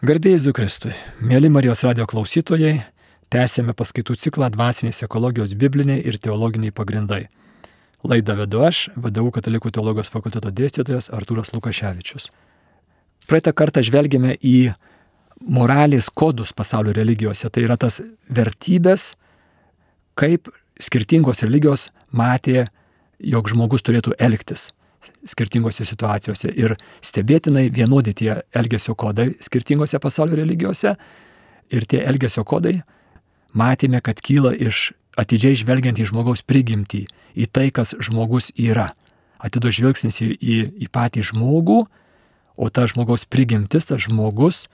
Garbėjai Zukristui, mėly Marijos radio klausytojai, tęsėme paskaitų ciklą Dvasinės ekologijos bibliniai ir teologiniai pagrindai. Laidą vedu aš, VDU Katalikų teologijos fakulteto dėstytojas Artūras Lukaševičius. Praeitą kartą žvelgėme į moralės kodus pasaulio religijose. Tai yra tas vertybės, kaip skirtingos religijos matė, jog žmogus turėtų elgtis skirtingose situacijose ir stebėtinai vienodi tie elgesio kodai skirtingose pasaulio religijose ir tie elgesio kodai matėme, kad kyla iš atidžiai žvelgiant į žmogaus prigimtį, į tai, kas žmogus yra. Atidu žvilgsnis į, į, į patį žmogų, o ta žmogaus prigimtis, tas žmogus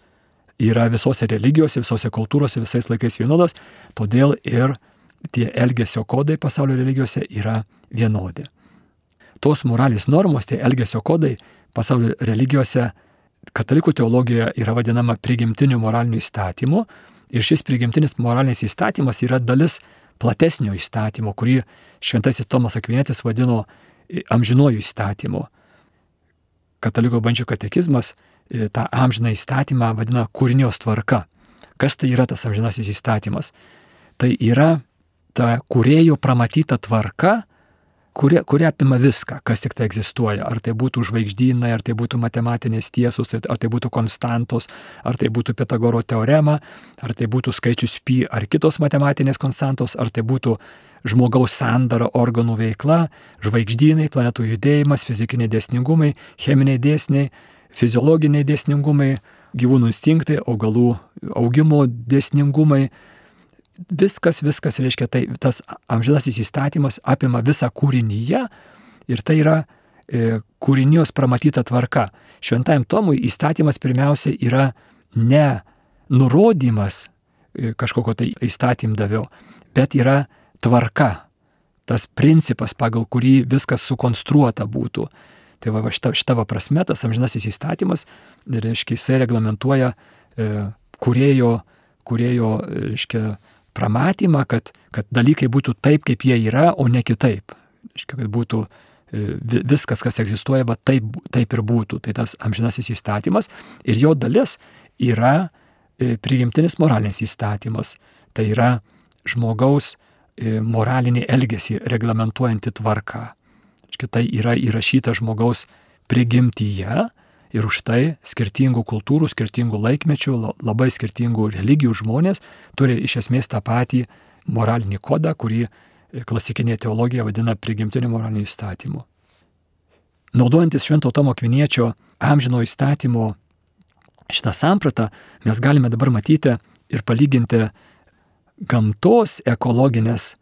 yra visose religijose, visose kultūrose, visais laikais vienodas, todėl ir tie elgesio kodai pasaulio religijose yra vienodi tos moralės normos, tie elgesio kodai pasaulio religijose, katalikų teologijoje yra vadinama prigimtiniu moraliniu įstatymu. Ir šis prigimtinis moralinis įstatymas yra dalis platesnio įstatymo, kurį šventasis Tomas Akvinėtis vadino e, amžinuoju įstatymu. Kataliko bandžių katekizmas e, tą amžiną įstatymą vadina kūrinios tvarka. Kas tai yra tas amžinasis įstatymas? Tai yra ta kurėjo pramatyta tvarka, kuri, kuri apima viską, kas tik tai egzistuoja. Ar tai būtų žvaigždynai, ar tai būtų matematinės tiesos, ar tai būtų konstantos, ar tai būtų Pitagoro teorema, ar tai būtų skaičius pi, ar kitos matematinės konstantos, ar tai būtų žmogaus sandara organų veikla, žvaigždynai, planetų judėjimas, fizikiniai dėsningumai, cheminiai dėsniai, fiziologiniai dėsningumai, gyvūnų instinktai, augalų augimo dėsningumai, viskas, viskas reiškia, tai tas amžinasis įstatymas apima visą kūrinyje ir tai yra e, kūrinijos pramatyta tvarka. Šventajam Tomui įstatymas pirmiausia yra ne nurodymas e, kažkokio tai įstatymdavio, bet yra tvarka, tas principas, pagal kurį viskas sukonstruota būtų. Tai va, šita, šita va prasme tas amžinasis įstatymas, reiškia, jisai reglamentuoja e, kurėjo, kurėjo, reiškia, pramatymą, kad, kad dalykai būtų taip, kaip jie yra, o ne kitaip. Iškia, kad būtų e, viskas, kas egzistuoja, va taip, taip ir būtų. Tai tas amžinasis įstatymas ir jo dalis yra e, priimtinis moralinis įstatymas. Tai yra žmogaus e, moralinį elgesį reglamentuojanti tvarka. Iškia, tai yra įrašyta žmogaus prigimtyje Ir už tai skirtingų kultūrų, skirtingų laikmečių, labai skirtingų religijų žmonės turi iš esmės tą patį moralinį kodą, kurį klasikinė teologija vadina prigimtiniu moraliniu įstatymu. Naudojantis Švento Tomo Kviniečio amžino įstatymo šitą sampratą, mes galime dabar matyti ir palyginti gamtos ekologinės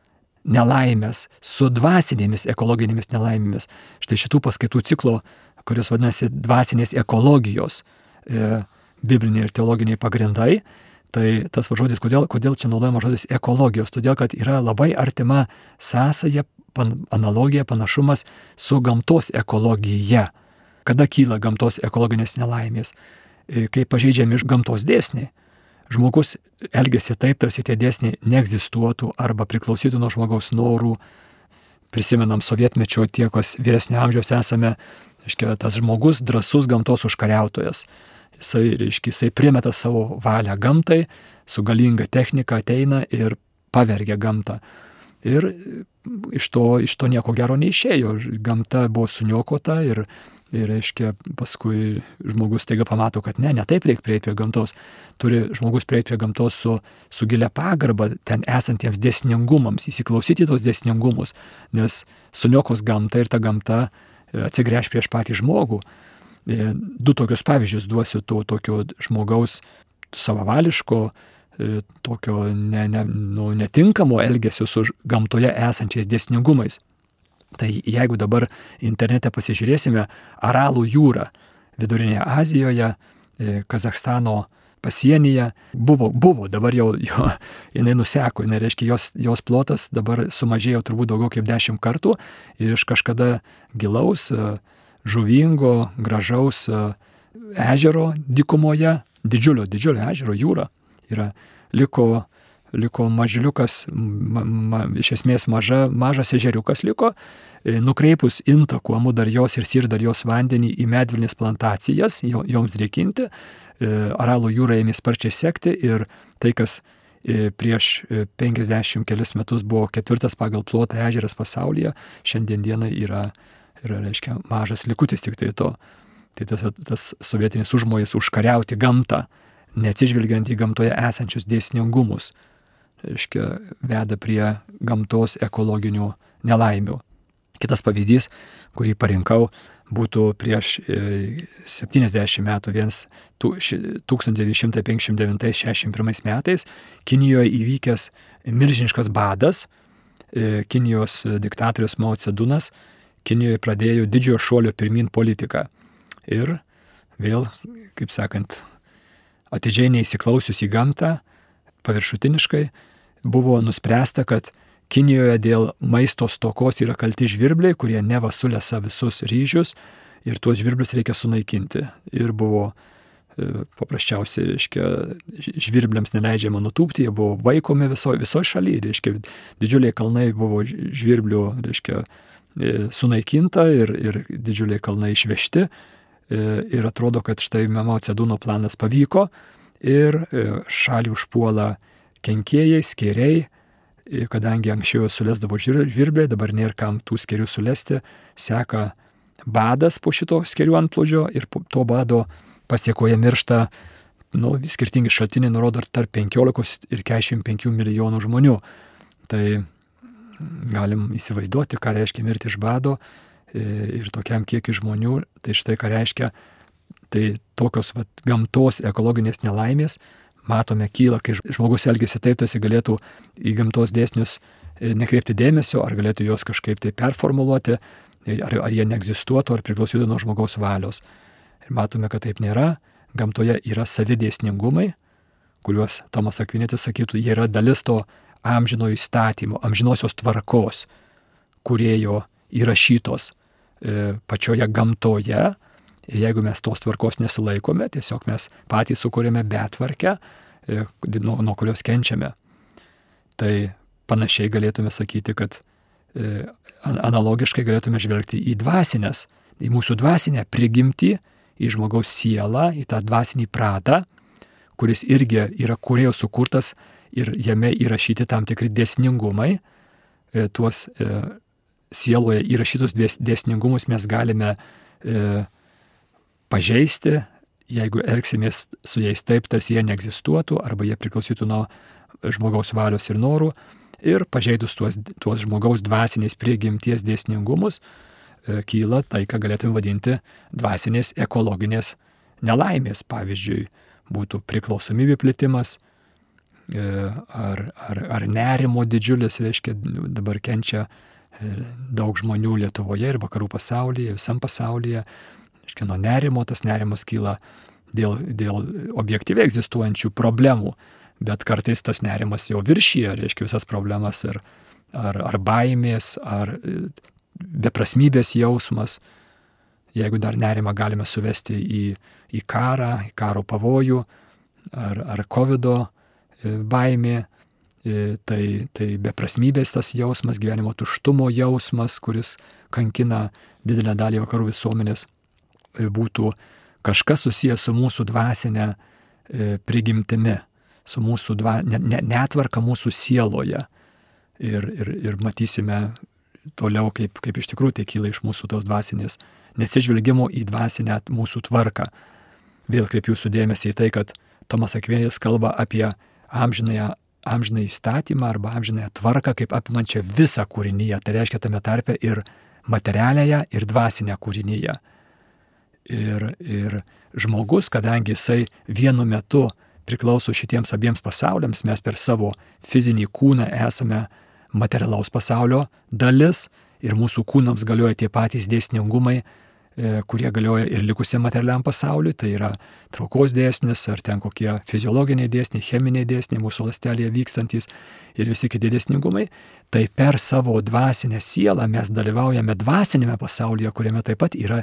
nelaimės su dvasinėmis ekologinėmis nelaimėmis. Štai šitų paskaitų ciklo kuris vadinasi dvasinės ekologijos e, bibliniai ir teologiniai pagrindai. Tai tas žodis, kodėl, kodėl čia naudojama žodis ekologijos? Todėl, kad yra labai artima sąsaja, pan, analogija, panašumas su gamtos ekologija. Kada kyla gamtos ekologinės nelaimės? E, kai pažeidžiami gamtos dėsniai. Žmogus elgesi taip, tarsi tie dėsniai neegzistuotų arba priklausytų nuo žmogaus norų. Prisimenam sovietmečio tie, kas vyresnio amžiaus esame, Reiškia, tas žmogus drasus gamtos užkariautojas. Jisai, reiškia, jisai primeta savo valią gamtai, su galinga technika ateina ir pavergia gamtą. Ir iš to, iš to nieko gero neišėjo. Gamta buvo suniokota ir, ir reiškia, paskui žmogus taiga pamato, kad ne, ne taip reikia prieiti prie gamtos. Turi žmogus prieiti prie gamtos su, su gilia pagarba ten esantiems dėsningumams, įsiklausyti tos dėsningumus, nes suniokos gamta ir ta gamta atsigręš prieš patį žmogų. E, du tokius pavyzdžius duosiu to tokio žmogaus savavališko, e, tokio ne, ne, nu, netinkamo elgesio su gamtoje esančiais dėsningumais. Tai jeigu dabar internete pasižiūrėsime Aralų jūrą Vidurinėje Azijoje, e, Kazakstano pasienyje. Buvo, buvo, dabar jau jo, jinai nuseko, jinai reiškia, jos, jos plotas dabar sumažėjo turbūt daugiau kaip dešimt kartų ir iš kažkada gilaus, e, žuvingo, gražaus e, ežero dikumoje, didžiulio, didžiulio ežero jūra yra, liko, liko mažliukas, ma, ma, iš esmės maža, mažas ežeriukas liko, e, nukreipus intakų Amudarjos ir Sirdarjos vandenį į medvilnės plantacijas, joms reikinti, Aralo jūra ėmė sparčiai sekti ir tai, kas prieš 50 kelis metus buvo ketvirtas pagal plotą ežeras pasaulyje, šiandien dienai yra, yra reiškia, mažas likutis tik tai to. Tai tas, tas sovietinis užmojas užkariauti gamtą, neatsižvelgiant į gamtoje esančius dėsningumus, reiškia, veda prie gamtos ekologinių nelaimių. Kitas pavyzdys, kurį parinkau, būtų prieš 70 e, metų, 1959-61 metais, Kinijoje įvykęs milžiniškas badas, e, Kinijos diktatorius Mao Cedunas Kinijoje pradėjo didžiojo šuolio pirmin politiką. Ir vėl, kaip sakant, atidžiai neįsiklausius į gamtą, paviršutiniškai, buvo nuspręsta, kad Kinijoje dėl maisto stokos yra kalti žvirbliai, kurie neva sulesa visus ryžius ir tuos žvirblius reikia sunaikinti. Ir buvo e, paprasčiausiai, reiškia, žvirbliams neleidžiama nutūpti, jie buvo vaikomi visoje viso šalyje, reiškia, didžiuliai kalnai buvo žvirblių, reiškia, e, sunaikinta ir, ir didžiuliai kalnai išvežti. E, ir atrodo, kad štai Memo Ceduno planas pavyko ir šalį užpuola kenkėjai, skėriai, kadangi anksčiau sulesdavo žvirbliai, dabar nėra kam tų skerių sulesti, seka badas po šito skerių antplūdžio ir to bado pasiekoje miršta, nu, skirtingi šaltiniai nurodo tarp 15 ir 45 milijonų žmonių. Tai galim įsivaizduoti, ką reiškia mirti iš bado e, ir tokiam kiekiu žmonių, tai štai ką reiškia, tai tokios vat, gamtos ekologinės nelaimės matome kyla, kai žmogus elgesi taip, tas jis galėtų į gamtos dėsnius e, nekreipti dėmesio, ar galėtų juos kažkaip tai performuluoti, e, ar, ar jie neegzistuotų, ar priklausytų nuo žmogaus valios. Ir matome, kad taip nėra. Gamtoje yra savidėsningumai, kuriuos Tomas Akvinėtis sakytų, jie yra dalis to amžino įstatymo, amžinosios tvarkos, kuriejo įrašytos e, pačioje gamtoje Ir jeigu mes tos tvarkos nesilaikome, tiesiog mes patys sukūrėme betvarkę, e, nuo, nuo kurios kenčiame. Tai panašiai galėtume sakyti, kad e, analogiškai galėtume žvelgti į dvasinės, į mūsų dvasinę prigimtį, į žmogaus sielą, į tą dvasinį pradą, kuris irgi yra kurėjo sukurtas ir jame įrašyti tam tikri dėsningumai. E, tuos sieloje įrašytus dėsningumus mes galime pažeisti, jeigu elgsimės su jais taip, tarsi jie neegzistuotų arba jie priklausytų nuo žmogaus valios ir norų. Ir pažeidus tuos, tuos žmogaus dvasinės prigimties dėsningumus, e, kyla tai, ką galėtume vadinti dvasinės ekologinės nelaimės. Pavyzdžiui, būtų priklausomybė plėtimas, e, ar, ar, ar nerimo didžiulis, reiškia, dabar kenčia e, daug žmonių Lietuvoje ir vakarų pasaulyje, visam pasaulyje, Iškia, nuo nerimo tas nerimas kyla dėl, dėl objektyviai egzistuojančių problemų, bet kartais tas nerimas jau viršyje, reiškia visas problemas ir ar, ar baimės, ar e, beprasmybės jausmas. Jeigu dar nerimą galime suvesti į, į karą, į karo pavojų, ar, ar COVID e, baimė, e, tai, tai beprasmybės tas jausmas, gyvenimo tuštumo jausmas, kuris kankina didelę dalį vakarų visuomenės būtų kažkas susijęs su mūsų dvasinė e, prigimtimi, su mūsų dva, netvarka mūsų sieloje. Ir, ir, ir matysime toliau, kaip, kaip iš tikrųjų tai kyla iš mūsų tos dvasinės, nesižvelgimo į dvasinę mūsų tvarką. Vėl kreipiu jūsų dėmesį į tai, kad Tomas Akvienis kalba apie amžinąją, amžinąją įstatymą arba amžinąją tvarką kaip apimančią visą kūrinyje. Tai reiškia tame tarpe ir materialiąją, ir dvasinę kūrinyje. Ir, ir žmogus, kadangi jisai vienu metu priklauso šitiems abiems pasauliams, mes per savo fizinį kūną esame materialaus pasaulio dalis ir mūsų kūnams galioja tie patys dėsningumai, e, kurie galioja ir likusiam materialiam pasauliu, tai yra traukos dėsnis, ar ten kokie fiziologiniai dėsniai, cheminiai dėsniai mūsų lastelėje vykstantis ir visi kiti dėsningumai, tai per savo dvasinę sielą mes dalyvaujame dvasinėme pasaulyje, kuriame taip pat yra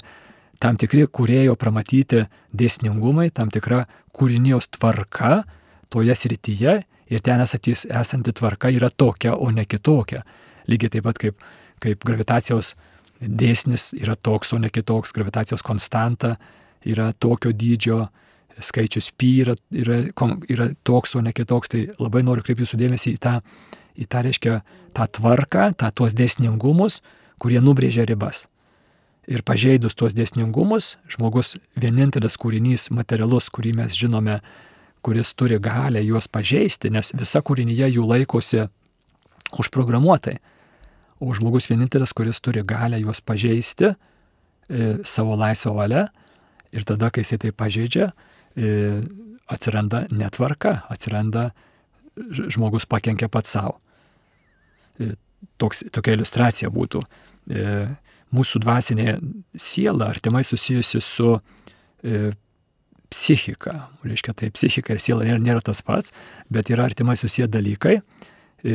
tam tikri kurėjo pramatyti dėsningumai, tam tikra kūrinijos tvarka toje srityje ir ten esatys, esanti tvarka yra tokia, o ne kitokia. Lygiai taip pat kaip, kaip gravitacijos dėsnis yra toks, o ne kitoks, gravitacijos konstanta yra tokio dydžio, skaičius pi yra, yra, yra toks, o ne kitoks, tai labai noriu kreipti jūsų dėmesį į tą, į tą, reiškia, tą tvarką, tą tuos dėsningumus, kurie nubrėžia ribas. Ir pažeidus tuos dėsningumus, žmogus vienintelis kūrinys materialus, kurį mes žinome, kuris turi galę juos pažeisti, nes visa kūrinyje jų laikosi užprogramuotai. O žmogus vienintelis, kuris turi galę juos pažeisti e, savo laisvą valią ir tada, kai jisai tai pažeidžia, e, atsiranda netvarka, atsiranda žmogus pakenkia pats savo. E, toks, tokia iliustracija būtų. E, mūsų dvasinė siela artimai susijusi su e, psichika. Reiškia, tai psichika ir siela nėra, nėra tas pats, bet yra artimai susiję dalykai. E,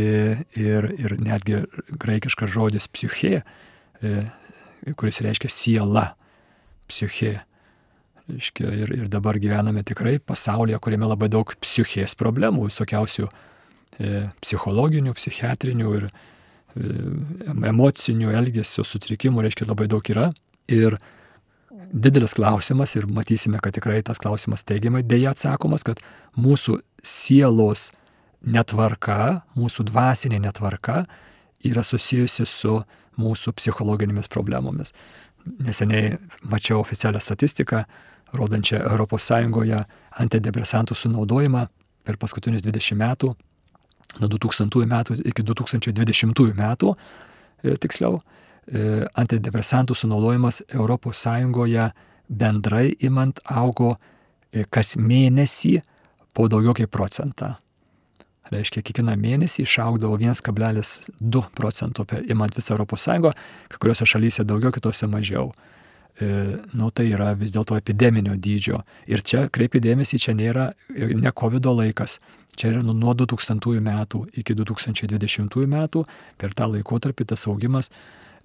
ir, ir netgi graikiškas žodis psichė, e, kuris reiškia siela, psichė. Reiškia, ir, ir dabar gyvename tikrai pasaulyje, kuriame labai daug psichės problemų, visokiausių e, psichologinių, psichiatrinių ir emocinių elgesio sutrikimų, reiškia, labai daug yra. Ir didelis klausimas, ir matysime, kad tikrai tas klausimas teigiamai dėja atsakomas, kad mūsų sielos netvarka, mūsų dvasinė netvarka yra susijusi su mūsų psichologinėmis problemomis. Neseniai mačiau oficialią statistiką, rodančią ES antidepresantų sunaudojimą per paskutinius 20 metų, nuo 2000 metų iki 2020 metų, e, tiksliau, e, antidepresantų sunaudojimas ES bendrai imant augo e, kas mėnesį po daugiau kaip procentą. Reiškia, kiekvieną mėnesį išaugdavo 1,2 procento per imant visą ES, kai kuriuose šalyse daugiau, kitose mažiau. E, nu, tai yra vis dėlto epideminio dydžio. Ir čia, kreipi dėmesį, čia nėra e, ne COVID laikas. Čia yra nuo 2000 metų iki 2020 metų, per tą laikotarpį tas augimas,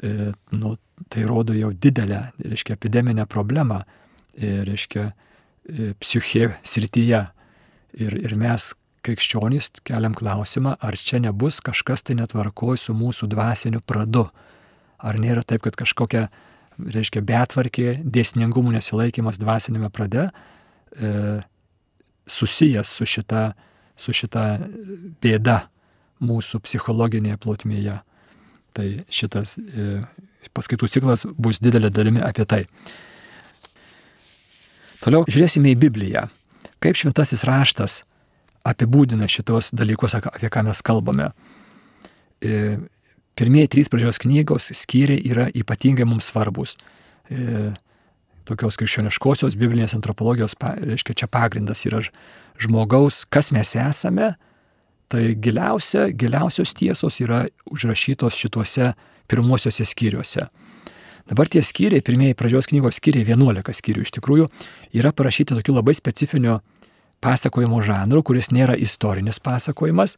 e, nu, tai rodo jau didelę, reiškia, epideminę problemą, reiškia, psichė srityje. Ir, ir mes, krikščionys, keliam klausimą, ar čia nebus kažkas tai netvarkoj su mūsų dvasiniu pradu. Ar nėra taip, kad kažkokia reiškia betvarkė, dėsningumų nesilaikimas dvasinėme prade, e, susijęs su šita, su šita bėda mūsų psichologinėje plotmėje. Tai šitas e, paskaitų ciklas bus didelė dalimi apie tai. Toliau žiūrėsime į Bibliją. Kaip šventasis raštas apibūdina šitos dalykus, apie ką mes kalbame. E, pirmieji trys pradžios knygos skyriai yra ypatingai mums svarbus. E, tokios krikščioniškosios biblinės antropologijos, reiškia, čia pagrindas yra žmogaus, kas mes esame, tai giliausia, giliausios tiesos yra užrašytos šituose pirmuosiuose skyriuose. Dabar tie skyriai, pirmieji pradžios knygos skyriai, 11 skyrių iš tikrųjų, yra parašyti tokiu labai specifiniu pasakojimo žanru, kuris nėra istorinis pasakojimas,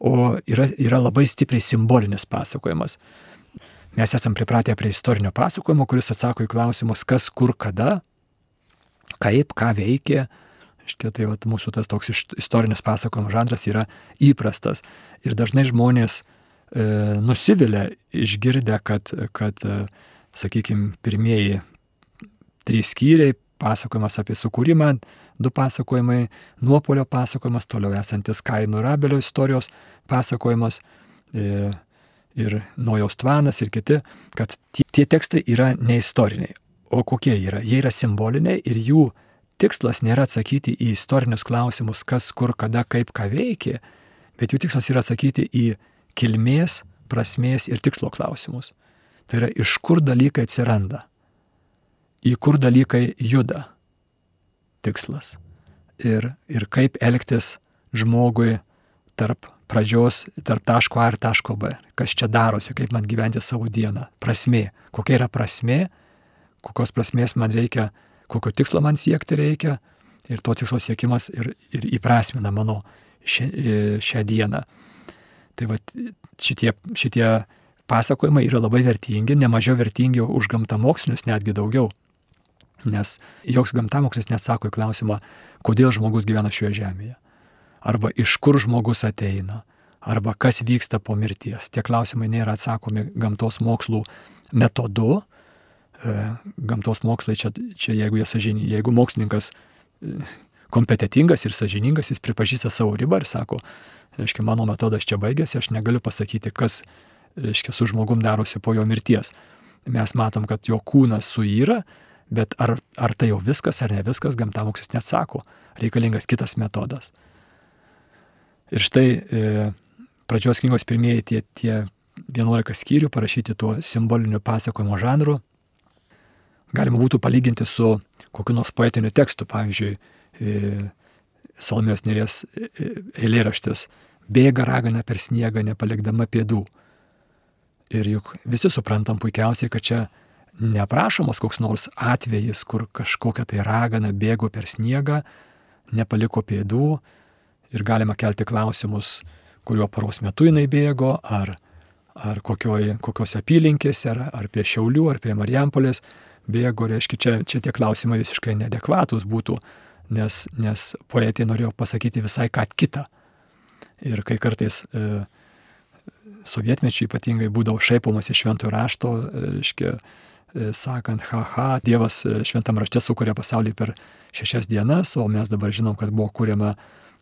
o yra, yra labai stipriai simbolinis pasakojimas. Mes esam pripratę prie istorinio pasakojimo, kuris atsako į klausimus, kas, kur, kada, kaip, ką veikė. Iškia, tai vat, mūsų tas toks istorinis pasakojimo žanras yra įprastas. Ir dažnai žmonės e, nusivilia išgirdę, kad, kad e, sakykime, pirmieji trys skyriai, pasakojimas apie sukūrimą, du pasakojimai, nuopolio pasakojimas, toliau esantis Kaino ir Abelio istorijos pasakojimas e, ir Nojaus tvanas ir kiti, kad tie, tie tekstai yra neistoriniai. O kokie yra? Jie yra simboliniai ir jų tikslas nėra atsakyti į istorinius klausimus, kas, kur, kada, kaip, ką veikė, bet jų tikslas yra atsakyti į kilmės, prasmės ir tikslo klausimus. Tai yra iš kur dalykai atsiranda, į kur dalykai juda tikslas. Ir, ir kaip elgtis žmogui tarp pradžios, tarp taško A ir taško B. Kas čia darosi, kaip man gyventi savo dieną. Prasmė. Kokia yra prasmė, kokios prasmės man reikia, kokio tikslo man siekti reikia. Ir to tikslo siekimas ir, ir įprasmina mano šią, šią dieną. Tai va šitie, šitie pasakojimai yra labai vertingi, nemažiau vertingi už gamtamokslinius, netgi daugiau. Nes joks gamtamokslis neatsako į klausimą, kodėl žmogus gyvena šioje žemėje. Arba iš kur žmogus ateina. Arba kas vyksta po mirties. Tie klausimai nėra atsakomi gamtos mokslų metodu. E, gamtos mokslai čia, čia jeigu sažini, jeigu mokslininkas e, kompetitingas ir sažiningas, jis pripažįsta savo ribą ir sako, reiškia, mano metodas čia baigėsi, aš negaliu pasakyti, kas, reiškia, su žmogum darosi po jo mirties. Mes matom, kad jo kūnas suyra, bet ar, ar tai jau viskas ar ne viskas, gamtamokslis neatsako. Reikalingas kitas metodas. Ir štai e, pradžios knygos pirmieji tie, tie 11 skyrių parašyti tuo simboliniu pasakojimo žanru. Galima būtų palyginti su kokiu nors poetiniu tekstu, pavyzdžiui, e, Salomijos nėries e, e, eilėraštis bėga ragana per sniegą, nepalikdama pėdų. Ir juk visi suprantam puikiausiai, kad čia neprašomas koks nors atvejis, kur kažkokia tai ragana bėgo per sniegą, nepaliko pėdų ir galima kelti klausimus, kuriuo paros metu jinai bėgo, ar, ar kokioj, kokios apylinkėse, ar, ar prie Šiaulių, ar prie Marijampolės bėgo, reiškia, čia, čia tie klausimai visiškai nedekvatus būtų, nes, nes poetė norėjo pasakyti visai ką kitą. Ir kai kartais e, sovietmečiai ypatingai būdavo šaipomas iš šventojo rašto, reiškia, e, sakant, haha, Dievas e, šventam rašte sukuria pasaulį per šešias dienas, o mes dabar žinom, kad buvo kuriama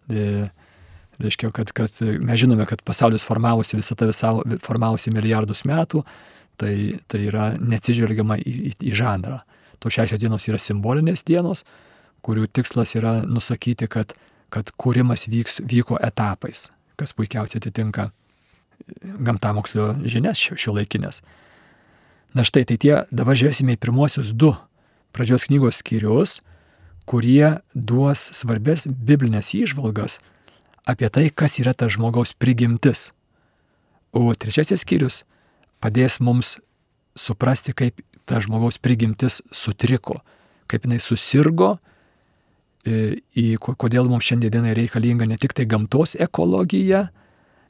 e, reiškia, kad, kad mes žinome, kad pasaulis formavosi visą tą formavosi milijardus metų, tai, tai yra neatsižvelgiama į, į, į žanrą. To šešios dienos yra simbolinės dienos, kurių tikslas yra nusakyti, kad, kad kūrimas vyks, vyko etapais, kas puikiausiai atitinka gamtamokslio žinias šio, šio laikinės. Na štai, tai tie dabar žiūrėsime į pirmosius du pradžios knygos skyrius, kurie duos svarbės biblinės įžvalgas apie tai, kas yra ta žmogaus prigimtis. O trečiasis skyrius padės mums suprasti, kaip ta žmogaus prigimtis sutriko, kaip jinai susirgo, e, į kodėl mums šiandienai reikalinga ne tik tai gamtos ekologija,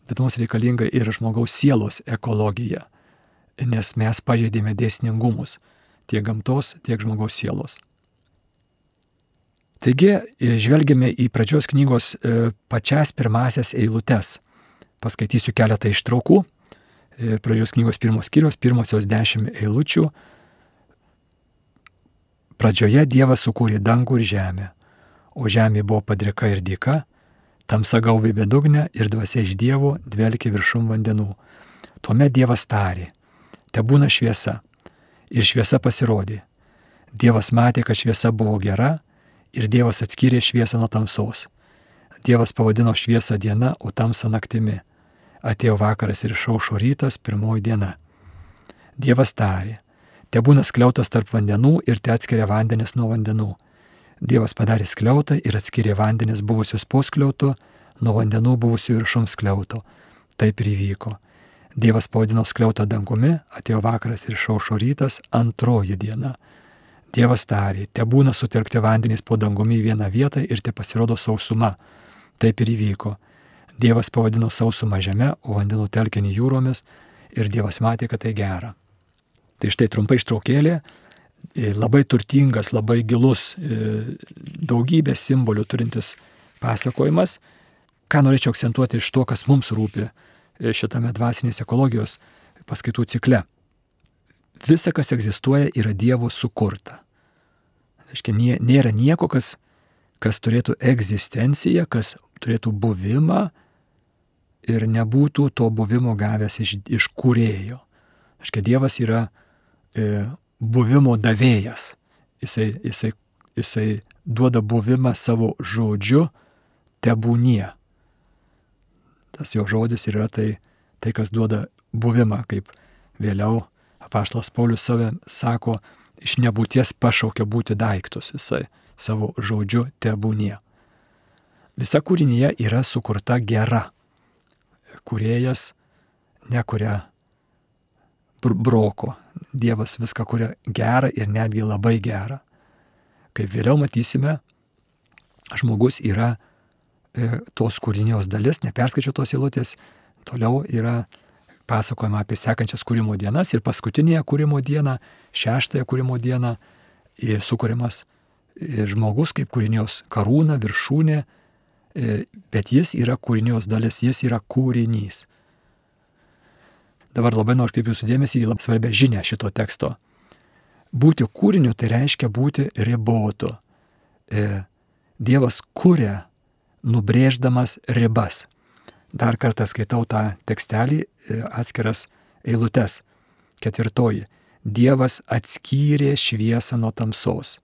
bet mums reikalinga ir žmogaus sielos ekologija, nes mes pažeidėme dėsningumus tiek gamtos, tiek žmogaus sielos. Taigi, e, žvelgiame į pradžios knygos e, pačias pirmasias eilutes. Paskaitysiu keletą ištraukų. E, pradžios knygos pirmos skyrios, pirmosios dešimt eilučių. Pradžioje Dievas sukūrė dangų ir žemę, o žemė buvo padrika ir dyka, tamsa gaubė bedugnę ir dvasia iš Dievo dvelkė viršum vandenų. Tuomet Dievas tarė, te būna šviesa. Ir šviesa pasirodė. Dievas matė, kad šviesa buvo gera ir Dievas atskyrė šviesą nuo tamsos. Dievas pavadino šviesą diena, o tamsą naktimi. Atėjo vakaras ir išaušo rytas, pirmoji diena. Dievas tarė, te būna skliautas tarp vandenų ir te atskiria vandenis nuo vandenų. Dievas padarė skliautą ir atskyrė vandenis buvusius po skliautu nuo vandenų buvusių viršum skliauto. Taip ir įvyko. Dievas pavadino skliautą dangumi, atėjo vakaras ir išaušo rytas, antroji diena. Dievas tarė, te būna sutelkti vandenys po dangumi į vieną vietą ir te pasirodo sausuma. Taip ir įvyko. Dievas pavadino sausumą žemę, o vandenų telkinį jūromis ir Dievas matė, kad tai gera. Tai štai trumpai ištraukėlė, e, labai turtingas, labai gilus, e, daugybė simbolių turintis pasakojimas. Ką norėčiau akcentuoti iš to, kas mums rūpi šitame dvasinės ekologijos paskaitų cikle visa, kas egzistuoja, yra Dievo sukurta. Aiškia, nėra nieko, kas, kas turėtų egzistenciją, kas turėtų buvimą ir nebūtų to buvimo gavęs iš, iš kūrėjo. Aiškia, Dievas yra e, buvimo davėjas. Jisai, jisai, jisai duoda buvimą savo žodžiu tebūnie. Tas jo žodis yra tai, tai kas duoda buvimą, kaip vėliau Apaštalas Paulius save sako, iš nebūties pašaukia būti daiktus jisai savo žodžiu tebūnie. Visa kūrinyje yra sukurta gera. Kurėjas nekuria broko. Dievas viską kuria gerą ir netgi labai gerą. Kaip vėliau matysime, žmogus yra tos kūrinijos dalis, neperskaičiu tos įlūtės, toliau yra pasakojama apie sekančias kūrimo dienas ir paskutinėje kūrimo dieną, šeštąją kūrimo dieną, sukūrimas žmogus kaip kūrinijos karūna, viršūnė, bet jis yra kūrinijos dalis, jis yra kūrinys. Dabar labai noriu kaip jūsų dėmesį į labai svarbę žinę šito teksto. Būti kūriniu tai reiškia būti ribotu. Dievas kuria, nubrėždamas ribas. Dar kartą skaitau tą tekstelį, e, atskiras eilutes. Ketvirtoji. Dievas atskyrė šviesą nuo tamsos.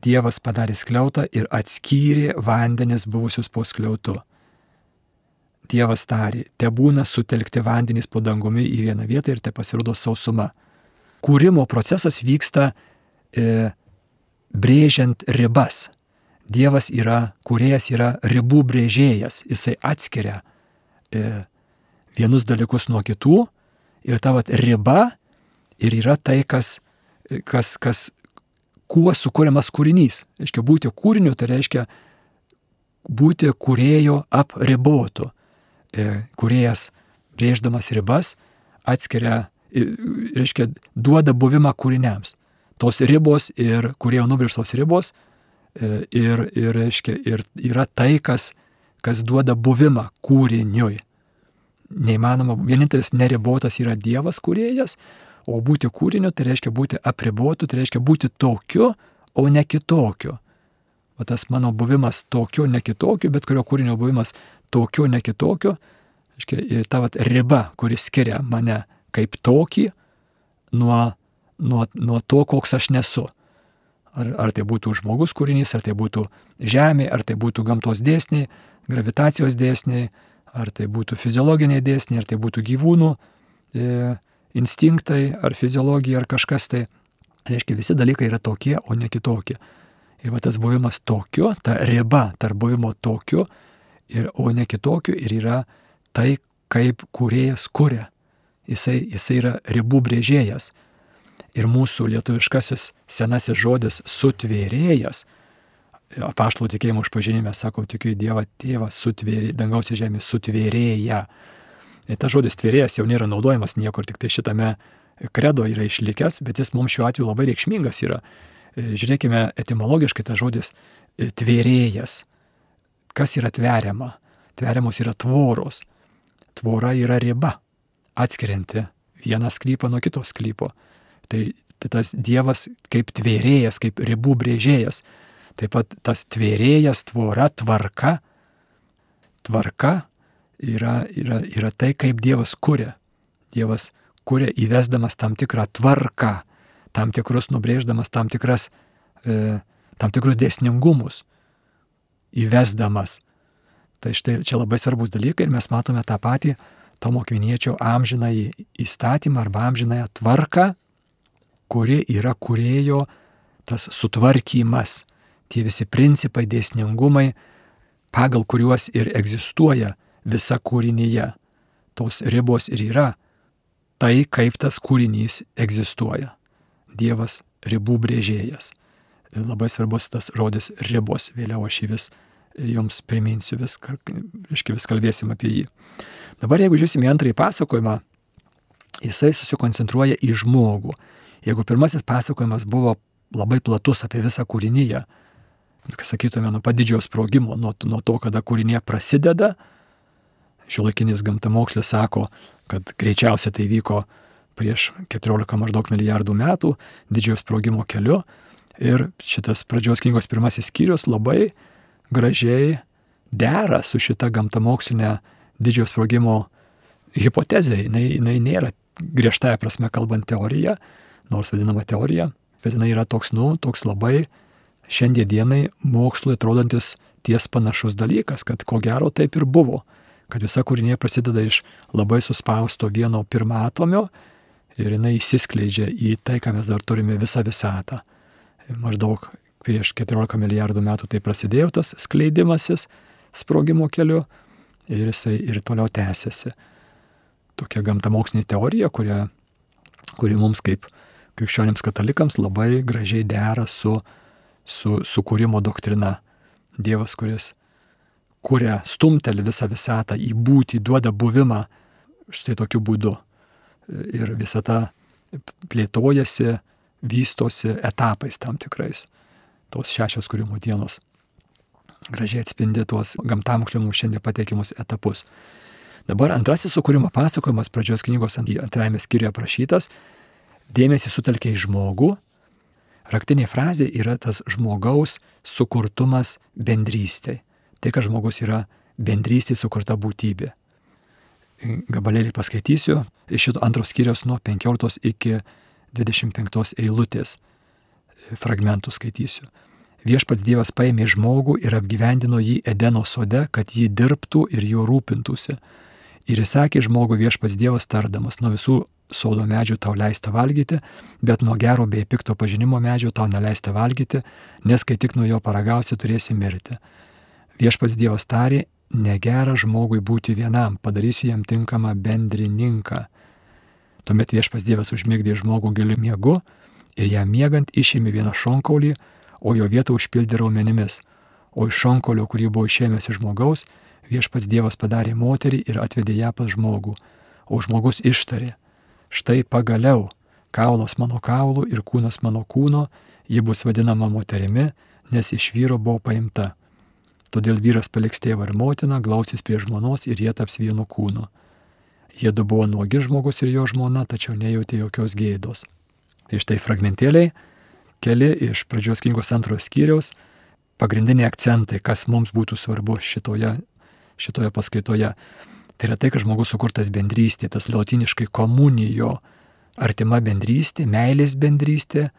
Dievas padarė skliautą ir atskyrė vandenis buvusius po skliautu. Dievas tarė, te būna sutelkti vandenys po dangumi į vieną vietą ir te pasirodo sausuma. Kūrimo procesas vyksta e, brėžiant ribas. Dievas yra, kuriejas yra ribų brėžėjas, jisai atskiria e, vienus dalykus nuo kitų ir ta vat, riba ir yra tai, kas, kas, kas kuo sukūriamas kūrinys. Reiškia, būti kūriniu tai reiškia būti kurėjo apribotu. E, kuriejas brėždamas ribas atskiria, e, reiškia, duoda buvimą kūriniams. Tos ribos ir kurėjo nubrėžtos ribos e, ir, ir, reiškia, ir yra tai, kas, kas duoda buvimą kūriniui. Neįmanoma, vienintelis neribotas yra Dievas kūrėjas, o būti kūriniu tai reiškia būti apribotu, tai reiškia būti tokiu, o ne kitokiu. O tas mano buvimas tokiu, ne kitokiu, bet kurio kūrinio buvimas tokiu, ne kitokiu, reiškia, ta vat, riba, kuris skiria mane kaip tokį nuo, nuo, nuo to, koks aš nesu. Ar, ar tai būtų žmogus kūrinys, ar tai būtų žemė, ar tai būtų gamtos dėsniai, gravitacijos dėsniai, ar tai būtų fiziologiniai dėsniai, ar tai būtų gyvūnų e, instinktai, ar fiziologija, ar kažkas tai. Reiškia, visi dalykai yra tokie, o ne kitokie. Ir va tas buvimas tokiu, ta riba tarp buvimo tokiu, ir, o ne kitokiu, ir yra tai, kaip kuriejas kuria. Jisai, jisai yra ribų brėžėjas. Ir mūsų lietuviškasis senasis žodis sutvėrėjas, apaštalų tikėjimo išpažinime sakom, tikiu į Dievą tėvą, sutvėrė, dangaus ir žemės sutvėrėja. Tas žodis tvėrėjas jau nėra naudojamas niekur, tik tai šitame kredo yra išlikęs, bet jis mums šiuo atveju labai reikšmingas yra. Žiūrėkime, etimologiškai tas žodis tvėrėjas. Kas yra tveriama? Tveriamos yra tvoros. Tvora yra riba, atskirianti vieną sklypą nuo kitos sklypo. Tai, tai tas Dievas kaip tvėrėjas, kaip ribų brėžėjas Taip pat tas tvėrėjas, tvora, tvarka. Tvarka yra, yra, yra tai, kaip Dievas kuria. Dievas kuria įvesdamas tam tikrą tvarką, tam tikrus nubrėždamas tam, tikras, e, tam tikrus dėsningumus, įvesdamas. Tai štai čia labai svarbus dalykai ir mes matome tą patį Tomo Kviniečio amžinąjį įstatymą arba amžinąją tvarką, kuri yra kurėjo tas sutvarkymas tie visi principai, dėsningumai, pagal kuriuos ir egzistuoja visa kūrinyje. Tos ribos ir yra tai, kaip tas kūrinys egzistuoja. Dievas ribų brėžėjas. Labai svarbus tas žodis ribos, vėliau aš jį vis jums priminsiu, vis, iški vis kalbėsim apie jį. Dabar jeigu žiūrėsime į antrąjį pasakojimą, jisai susikoncentruoja į žmogų. Jeigu pirmasis pasakojimas buvo labai platus apie visą kūrinyje, sakytume, nuo padidžiojo sprogimo, nuo, nuo to, kada kūrinė prasideda. Šiuolaikinis gamtamokslis sako, kad greičiausiai tai vyko prieš 14 maždaug milijardų metų didžiojo sprogimo keliu. Ir šitas pradžios knygos pirmasis skyrius labai gražiai dera su šita gamtamokslinė didžiojo sprogimo hipotezė. Jis, nėra griežtąją prasme kalbant teorija, nors vadinama teorija, bet jinai yra toks, nu, toks labai šiandien dienai mokslui atrodantis ties panašus dalykas, kad ko gero taip ir buvo, kad visa kūrinė prasideda iš labai suspausto vieno pirmatomio ir jinai įsiskleidžia į tai, ką mes dar turime visą visatą. Maždaug prieš 14 milijardų metų tai prasidėjo tas skleidimasis sprogimo keliu ir jisai ir toliau tęsiasi. Tokia gamtamokslinė teorija, kuria, kuri mums kaip krikščionims katalikams labai gražiai dera su su sukūrimo doktrina. Dievas, kuris kuria, stumteli visą visatą į būtį, duoda buvimą štai tokiu būdu. Ir visata plėtojasi, vystosi etapais tam tikrais. Tos šešios kūrimo dienos gražiai atspindi tuos gamtamokslio mums šiandien pateikimus etapus. Dabar antrasis sukūrimo pasakojimas pradžios knygos antrajame skyriuje aprašytas, dėmesį sutelkia į žmogų, Raktinė frazė yra tas žmogaus sukurtumas bendrystėj. Tai, kad žmogus yra bendrystė sukurta būtybė. Gabalėlį paskaitysiu iš šito antros skyrios nuo 15 iki 25 eilutės fragmentų skaitysiu. Viešpats Dievas paėmė žmogų ir apgyvendino jį Edeno sode, kad jį dirbtų ir juo rūpintųsi. Ir įsakė žmogų viešpats Dievas tardamas, nuo visų sodo medžių tau leista valgyti, bet nuo gero bei pikto pažinimo medžių tau neleista valgyti, nes kai tik nuo jo paragausi turėsi mirti. Viešpats Dievas tarė, negera žmogui būti vienam, padarysiu jam tinkamą bendrininką. Tuomet viešpas Dievas užmigdė žmogų giliu miegu ir jam miegant išėmė vieną šonkaulį, o jo vietą užpildė raumenimis. O iš šonkaulio, kurį buvo išėmęs iš žmogaus, viešpats Dievas padarė moterį ir atvedė ją pas žmogų. O žmogus ištarė, štai pagaliau, kaulas mano kaulų ir kūnas mano kūno, ji bus vadinama moterimi, nes iš vyro buvo paimta. Todėl vyras paliks tėvą ir motiną, glausys prie žmonos ir jie taps vienu kūnu. Jie du buvo nuogi žmogus ir jo žmona, tačiau nejautė jokios gėdos. Tai štai fragmentėliai, keli iš pradžios knygos antrojo skyriaus, pagrindiniai akcentai, kas mums būtų svarbu šitoje, šitoje paskaitoje. Tai yra tai, kad žmogus sukurtas bendrystė, tas latiniškai komunijo, artima bendrystė, meilės bendrystė,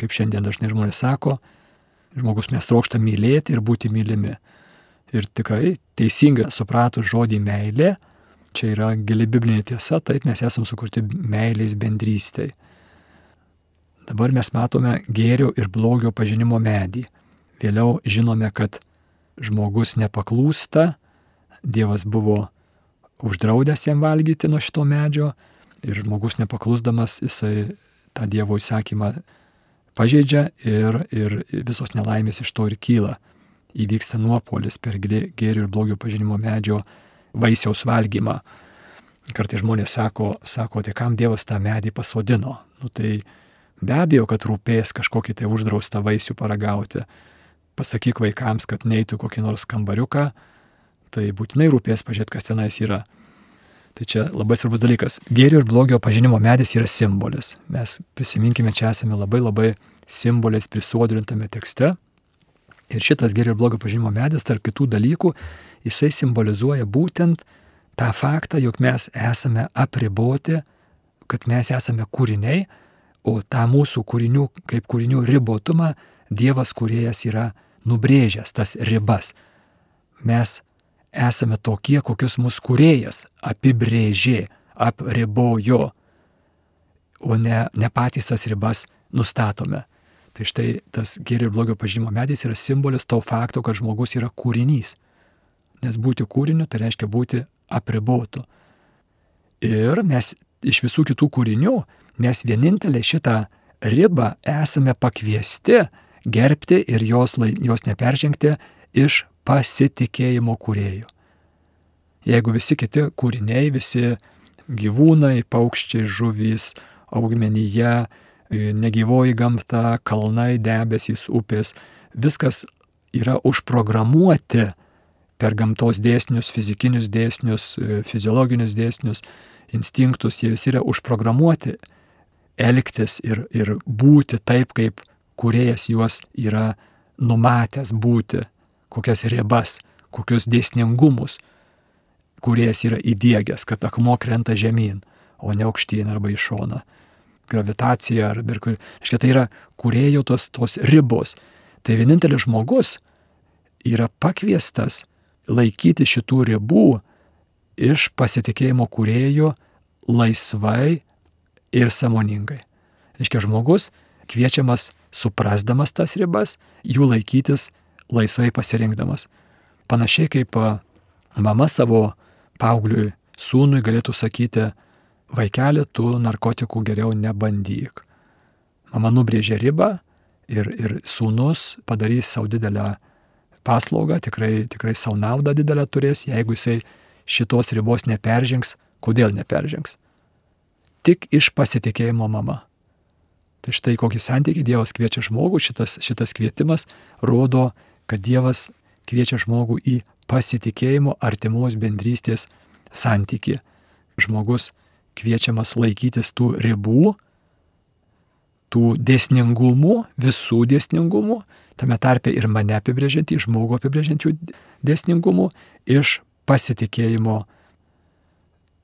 kaip šiandien dažnai žmonės sako, žmogus mes trokšta mylėti ir būti mylimi. Ir tikrai teisingai supratus žodį meilė, čia yra gili biblinė tiesa, taip mes esame sukurti meilės bendrystėj. Dabar mes matome gėrio ir blogio pažinimo medį. Vėliau žinome, kad žmogus nepaklūsta, Dievas buvo uždraudęs jam valgyti nuo šito medžio ir žmogus nepaklusdamas jisai tą Dievo įsakymą pažeidžia ir, ir visos nelaimės iš to ir kyla. Įvyksta nuopolis per gėrio ir blogio pažinimo medžio vaisiaus valgymą. Kartai žmonės sako, sako, tai kam Dievas tą medį pasodino? Nu, tai be abejo, kad rūpės kažkokį tai uždraustą vaisių paragauti. Pasakyk vaikams, kad neitų kokį nors kambariuką, tai būtinai rūpės pažiūrėti, kas tenais yra. Tai čia labai svarbus dalykas. Gėrio ir blogio pažinimo medis yra simbolis. Mes prisiminkime, čia esame labai labai simboliais prisodrintame tekste. Ir šitas gėrio ir blogio pažinimo medis, tarp kitų dalykų, jisai simbolizuoja būtent tą faktą, jog mes esame apriboti, kad mes esame kūriniai, o tą mūsų kūrinių, kaip kūrinių ribotumą Dievas kuriejas yra nubrėžęs tas ribas. Mes esame tokie, kokius mūsų kuriejas apibrėžė, apribojo, o ne, ne patys tas ribas nustatome. Tai štai tas gėrio ir blogio pažinimo medis yra simbolis to fakto, kad žmogus yra kūrinys. Nes būti kūriniu tai reiškia būti apribotu. Ir mes iš visų kitų kūrinių, mes vienintelė šitą ribą esame pakviesti gerbti ir jos, jos neperžengti iš pasitikėjimo kūrėjų. Jeigu visi kiti kūriniai, visi gyvūnai, paukščiai, žuvys, augmenyje, negyvoji gamta, kalnai, debesys, upės, viskas yra užprogramuoti per gamtos dėsnius, fizikinius dėsnius, fiziologinius dėsnius, instinktus, jie visi yra užprogramuoti elgtis ir, ir būti taip, kaip kuriejas juos yra numatęs būti kokias ribas, kokius dėsningumus, kuriejas yra įdėgęs, kad akmuo krenta žemyn, o ne aukštyn arba į šoną. Gravitacija ar ir kur. Iškia, tai yra kuriejų tos, tos ribos. Tai vienintelis žmogus yra pakviestas laikyti šitų ribų iš pasitikėjimo kuriejų laisvai ir samoningai. Reiškia, žmogus kviečiamas suprasdamas tas ribas, jų laikytis laisvai pasirinkdamas. Panašiai kaip mama savo paaugliui sūnui galėtų sakyti, vaikeli, tu narkotikų geriau nebandyk. Mama nubrėžė ribą ir, ir sūnus padarys savo didelę paslaugą, tikrai, tikrai savo naudą didelę turės, jeigu jisai šitos ribos neperžengs. Kodėl neperžengs? Tik iš pasitikėjimo mama. Tai štai kokį santykį Dievas kviečia žmogų, šitas, šitas kvietimas rodo kad Dievas kviečia žmogų į pasitikėjimo artimos bendrystės santyki. Žmogus kviečiamas laikytis tų ribų, tų dėsningumų, visų dėsningumų, tame tarpe ir mane apibrėžiantį, žmogų apibrėžiančių dėsningumų, iš pasitikėjimo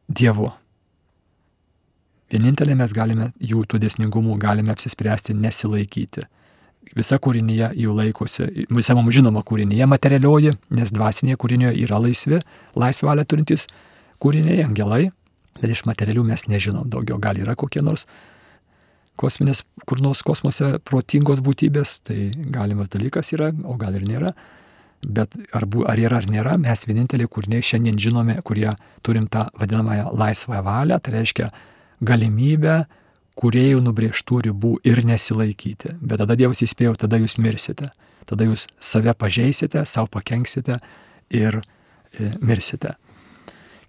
Dievu. Vienintelė mes galime jų tų dėsningumų galime apsispręsti nesilaikyti. Visa kūrinyje jų laikosi, visa mums žinoma kūrinyje materialioji, nes dvasinėje kūrinyje yra laisvi, laisvę valią turintys kūriniai, angelai, bet iš materialių mes nežinom daugiau, gal yra kokie nors kosminės, kur nors kosmose protingos būtybės, tai galimas dalykas yra, o gal ir nėra. Bet ar, bu, ar yra ar nėra, mes vieninteliai kūriniai šiandien žinome, kurie turim tą vadinamąją laisvąją valią, tai reiškia galimybę kuriejų nubrėžtų ribų ir nesilaikyti. Bet tada Dievas įspėjo, tada jūs mirsite. Tada jūs save pažeisite, savo pakenksite ir e, mirsite.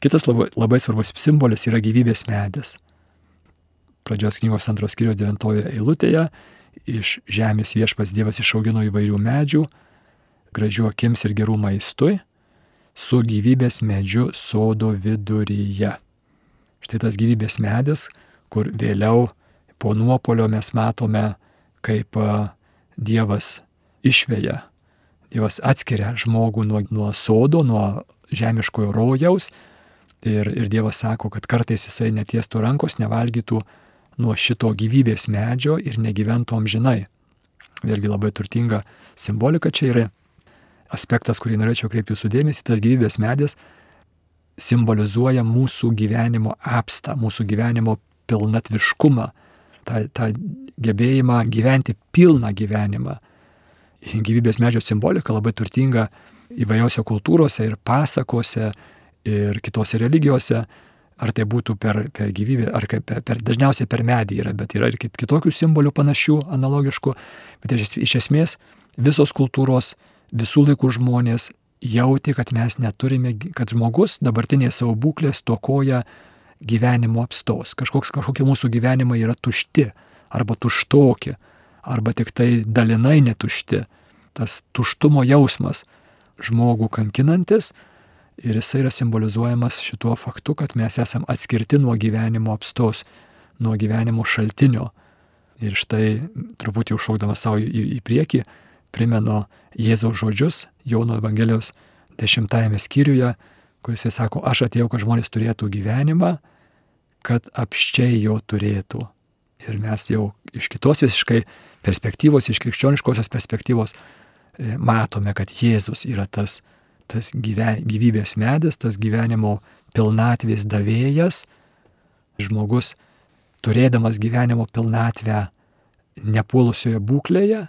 Kitas labai, labai svarbus simbolis yra gyvybės medis. Pradžios knygos antros skyrios devintojo eilutėje iš žemės viešpats Dievas išaugino įvairių medžių, gražių akims ir gerų maistui, su gyvybės medžiu sodo viduryje. Štai tas gyvybės medis, kur vėliau po nuopolio mes matome, kaip Dievas išveja. Dievas atskiria žmogų nuo, nuo sodo, nuo žemiškojo rojaus ir, ir Dievas sako, kad kartais jisai netiestų rankos, nevalgytų nuo šito gyvybės medžio ir negyventų amžinai. Vėlgi labai turtinga simbolika čia yra aspektas, kurį norėčiau kreipti jūsų dėmesį, tas gyvybės medis simbolizuoja mūsų gyvenimo apstą, mūsų gyvenimo pilnatviškumą, tą, tą gebėjimą gyventi pilną gyvenimą. Gyvybės medžio simbolika labai turtinga įvairiausiose kultūrose ir pasakose ir kitose religijose, ar tai būtų per, per gyvybę, ar per, per, dažniausiai per medį yra, bet yra ir kitokių simbolių panašių, analogiškų, bet iš, iš esmės visos kultūros, visų laikų žmonės jauti, kad mes neturime, kad žmogus dabartinėje savo būklės tokoja gyvenimo apstos. Kažkoks, kažkokie mūsų gyvenimai yra tušti arba tuštoki, arba tik tai dalinai netušti. Tas tuštumo jausmas žmogų kankinantis ir jisai yra simbolizuojamas šituo faktu, kad mes esam atskirti nuo gyvenimo apstos, nuo gyvenimo šaltinio. Ir štai truputį užšaukdamas savo į, į priekį, primenu Jėzaus žodžius Jono Evangelijos dešimtajame skyriuje, kuris jis sako, aš atėjau, kad žmonės turėtų gyvenimą, kad apščiai jo turėtų. Ir mes jau iš kitos visiškai perspektyvos, iš krikščioniškosios perspektyvos e, matome, kad Jėzus yra tas, tas gyven, gyvybės medis, tas gyvenimo pilnatvės davėjas. Žmogus, turėdamas gyvenimo pilnatvę nepuolusioje būklėje,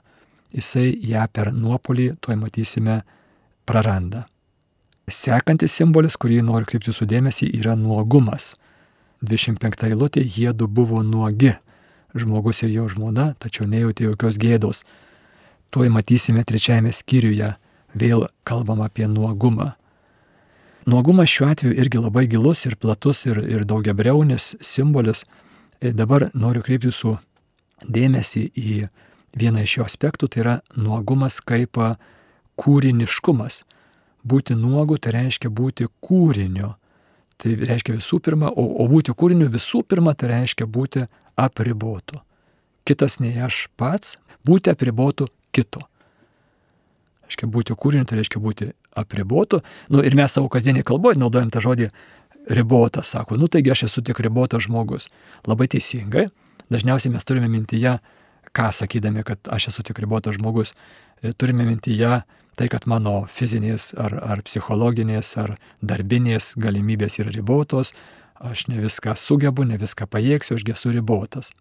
jisai ją per nuopolį, tuoj matysime, praranda. Sekantis simbolis, kurį noriu kreipti jūsų dėmesį, yra nuogumas. 25 eilutė, jie du buvo nuogi, žmogus ir jo žmona, tačiau nejautė jokios gėdos. Tuoj matysime trečiajame skyriuje, vėl kalbam apie nuogumą. Nuogumas šiuo atveju irgi labai gilus ir platus ir, ir daugiabriaunis simbolis. Ir dabar noriu kreipti jūsų dėmesį į vieną iš jo aspektų, tai yra nuogumas kaip kūriniškumas. Būti nuogu tai reiškia būti kūriniu. Tai reiškia visų pirma, o, o būti kūriniu visų pirma tai reiškia būti apribotu. Kitas nei aš pats, būti apribotu kito. Reiškia būti kūriniu, tai reiškia būti apribotu. Nu, ir mes savo kasdienį kalboje naudojam tą žodį ribotas, sako, nu taigi aš esu tik ribotas žmogus. Labai teisingai. Dažniausiai mes turime mintyje ką sakydami, kad aš esu tik ribotas žmogus, turime mintyje tai, kad mano fizinės ar, ar psichologinės ar darbinės galimybės yra ribotos, aš ne viską sugebu, ne viską pajėgsiu, aš esu ribotas.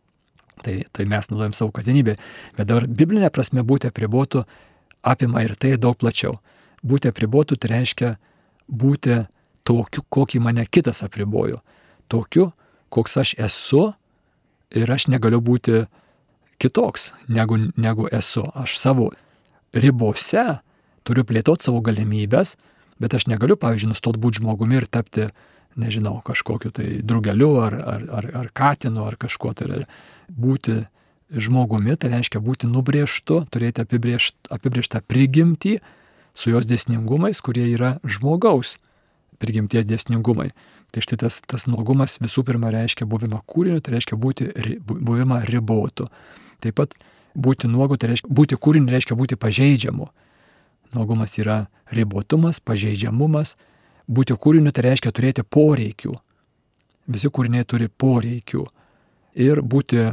Tai, tai mes naudojam savo kasdienybę. Bet dabar biblinė prasme būti apribotų apima ir tai daug plačiau. Būti apribotų tai reiškia būti tokiu, kokį mane kitas apribojo. Tokiu, koks aš esu ir aš negaliu būti kitoks negu, negu esu. Aš savo ribose turiu plėtoti savo galimybės, bet aš negaliu, pavyzdžiui, nustoti būti žmogumi ir tapti, nežinau, kažkokiu tai drugeliu ar, ar, ar, ar katinu ar kažkuo. Tai būti žmogumi, tai reiškia būti nubrėžtu, turėti apibrėžtą prigimtį su jos dėsningumais, kurie yra žmogaus prigimties dėsningumai. Tai štai tas, tas nuogumas visų pirma reiškia buvimą kūriniu, tai reiškia būti, buvimą ribotu. Taip pat būti nuogu, tai reiškia, būti kūriniu reiškia būti pažeidžiamu. Nuogumas yra ribotumas, pažeidžiamumas. Būti kūriniu tai reiškia turėti poreikių. Visi kūriniai turi poreikių. Ir būti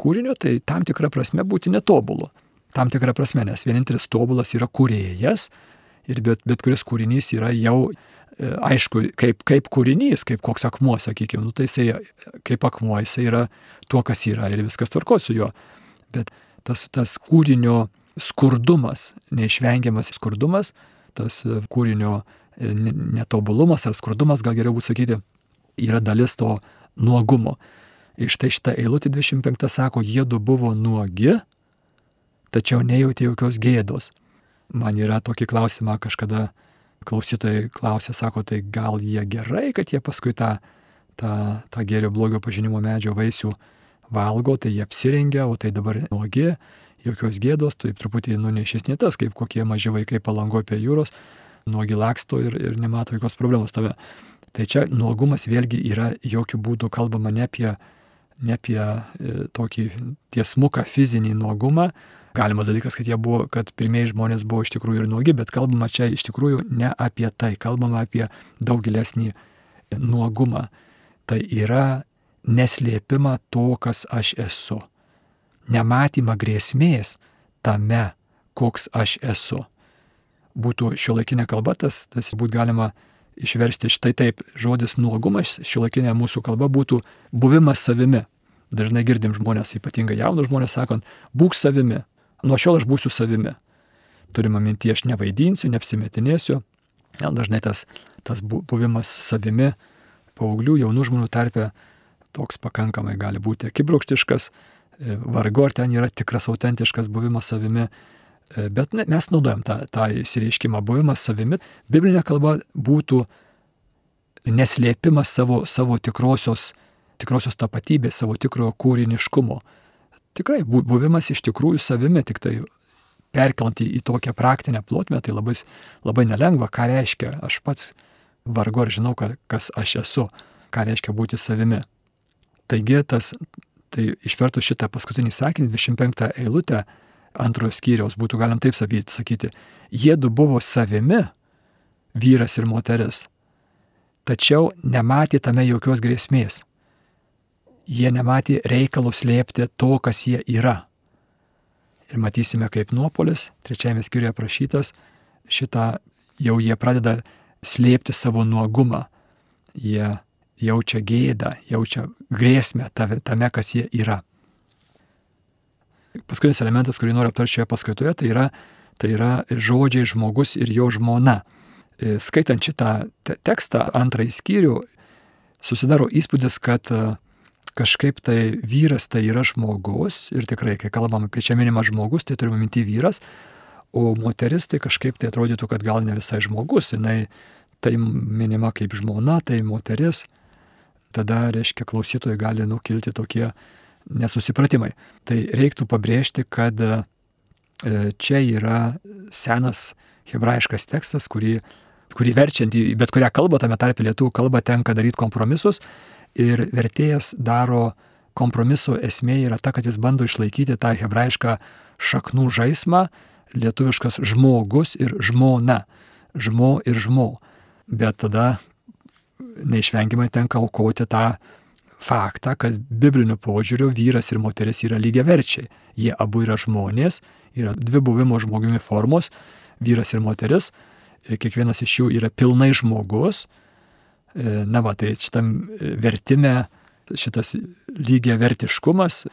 kūriniu tai tam tikrą prasme būti netobulu. Tam tikrą prasme, nes vienintelis tobulas yra kūrėjas ir bet, bet kuris kūrinys yra jau E, aišku, kaip, kaip kūrinys, kaip koks akmuo, sakykime, nu, tai jisai kaip akmuo, jisai yra tuo, kas yra ir viskas tvarko su juo. Bet tas, tas kūrinio skurdumas, neišvengiamas skurdumas, tas e, kūrinio e, netobulumas ar skurdumas, gal geriau būtų sakyti, yra dalis to nuogumo. Ir štai šitą eilutę 25 sako, jie du buvo nuogi, tačiau nejautė jokios gėdos. Man yra tokį klausimą kažkada klausytojai klausė, sako, tai gal jie gerai, kad jie paskui tą, tą, tą gėrio blogio pažinimo medžio vaisių valgo, tai jie apsirengia, o tai dabar nuogi, jokios gėdos, tai truputį nunešis ne tas, kaip kokie maži vaikai palango prie jūros, nuogi laksto ir, ir nemato jokios problemos tave. Tai čia nuogumas vėlgi yra jokių būdų kalbama ne apie, ne apie e, tokį tiesmuką fizinį nuogumą, galimas dalykas, kad buvo, kad pirmieji žmonės buvo iš tikrųjų ir nuogi, bet kalbama čia iš tikrųjų ne apie tai, kalbama apie daug gilesnį nuogumą. Tai yra neslėpimą to, kas aš esu. Nematymą grėsmės tame, koks aš esu. Būtų šio laikinė kalba, tas, tas būtų galima išversti štai taip, žodis nuogumas šio laikinė mūsų kalba būtų buvimas savimi. Dažnai girdim žmonės, ypatingai jaunus žmonės, sakant, būk savimi nuo šiol aš būsiu savimi. Turima minti, aš nevaidinsiu, neapsimetinėsiu. Ja, dažnai tas, tas buvimas savimi paauglių, jaunų žmonių tarpe toks pakankamai gali būti akibrokštiškas, vargu ar ten yra tikras autentiškas buvimas savimi, e, bet mes naudojam tą, tą įsireiškimą buvimas savimi. Biblinė kalba būtų neslėpimas savo, savo tikrosios, tikrosios tapatybės, savo tikrojo kūriniškumo tikrai buvimas iš tikrųjų savimi, tik tai perkelti į, į tokią praktinę plotmę, tai labai, labai nelengva, ką reiškia, aš pats vargu ar žinau, kas aš esu, ką reiškia būti savimi. Taigi tas, tai išvertus šitą paskutinį sakinį, 25 eilutę antrojo skyriaus, būtų galim taip sakyti, jie du buvo savimi, vyras ir moteris, tačiau nematė tame jokios grėsmės jie nematė reikalų slėpti to, kas jie yra. Ir matysime, kaip nuopolis, trečiajame skyriuje aprašytas, šitą jau jie pradeda slėpti savo nuogumą. Jie jaučia gėdą, jaučia grėsmę tame, kas jie yra. Paskutinis elementas, kurį noriu aptarti šioje paskaitoje, tai yra, tai yra žodžiai žmogus ir jo žmona. E, skaitant šitą tekstą, antrąjį skyrių, susidaro įspūdis, kad kažkaip tai vyras tai yra žmogus ir tikrai, kai kalbam apie čia minimas žmogus, tai turime minti vyras, o moteris tai kažkaip tai atrodytų, kad gal ne visai žmogus, jinai tai minima kaip žmona, tai moteris, tada, reiškia, klausytojai gali nukilti tokie nesusipratimai. Tai reiktų pabrėžti, kad e, čia yra senas hebrajiškas tekstas, kurį, kurį verčiant į bet kurią kalbą, tame tarpe lietuvių kalbą tenka daryti kompromisus Ir vertėjas daro kompromiso esmė yra ta, kad jis bando išlaikyti tą hebrajišką šaknų žaismą, lietuviškas žmogus ir žmona, žmo ir žmo. Bet tada neišvengiamai tenka aukoti tą faktą, kad bibliniu požiūriu vyras ir moteris yra lygiai verčiai. Jie abu yra žmonės, yra dvi buvimo žmogumi formos, vyras ir moteris, kiekvienas iš jų yra pilnai žmogus, E, na va, tai šitam e, vertime šitas lygiai vertiškumas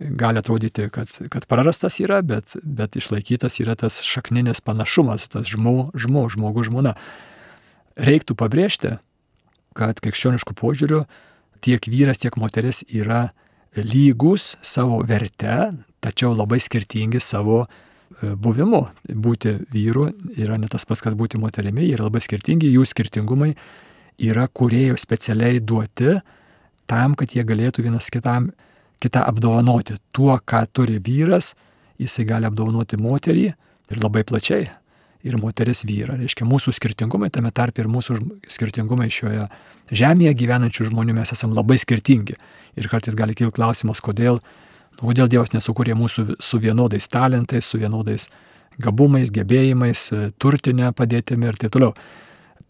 gali atrodyti, kad, kad prarastas yra, bet, bet išlaikytas yra tas šakninis panašumas, tas žmo, žmo, žmogus žmona. Reiktų pabrėžti, kad krikščioniškų požiūrių tiek vyras, tiek moteris yra lygus savo verte, tačiau labai skirtingi savo e, buvimu. Būti vyru yra ne tas pats, kas būti moterimi, yra labai skirtingi, jų skirtingumai yra kuriejų specialiai duoti tam, kad jie galėtų vienas kitam kitą apdovanoti. Tuo, ką turi vyras, jisai gali apdovanoti moterį ir labai plačiai. Ir moteris vyrą. Reiškia, mūsų skirtingumai, tame tarp ir mūsų skirtingumai šioje žemėje gyvenančių žmonių mes esame labai skirtingi. Ir kartais gali kilti klausimas, kodėl Nu, kodėl Dievas nesukūrė mūsų su vienodais talentais, su vienodais gabumais, gebėjimais, turtinė padėtimi ir taip toliau.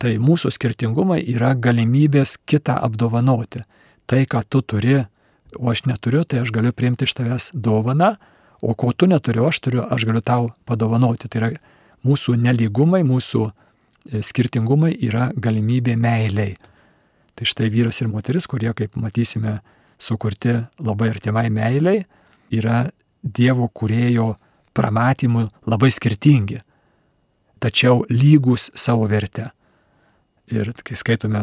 Tai mūsų skirtingumai yra galimybės kitą apdovanoti. Tai, ką tu turi, o aš neturiu, tai aš galiu priimti iš tavęs dovaną, o ko tu neturiu, aš turiu, aš galiu tau padovanoti. Tai yra mūsų neligumai, mūsų e, skirtingumai yra galimybė meiliai. Tai štai vyras ir moteris, kurie, kaip matysime, sukurti labai artimai meiliai, yra Dievo kurėjo pramatymų labai skirtingi, tačiau lygus savo verte. Ir kai skaitome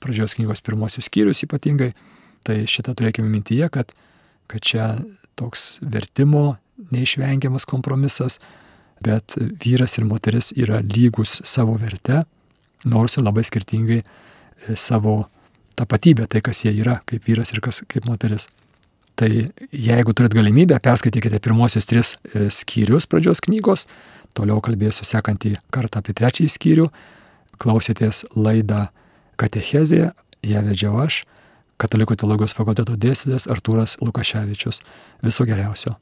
pradžios knygos pirmosius skyrius ypatingai, tai šitą turėkime mintyje, kad, kad čia toks vertimo neišvengiamas kompromisas, bet vyras ir moteris yra lygus savo verte, nors ir labai skirtingai e, savo tapatybę, tai kas jie yra, kaip vyras ir kas, kaip moteris. Tai jeigu turit galimybę, perskaitykite pirmosius tris e, skyrius pradžios knygos, toliau kalbėsiu sekantį kartą apie trečiąjį skyrių, klausėtės laidą Katechezė, ją vedžiau aš, Katalikų teologijos fakulteto dėstytojas Artūras Lukaševičius. Viso geriausio.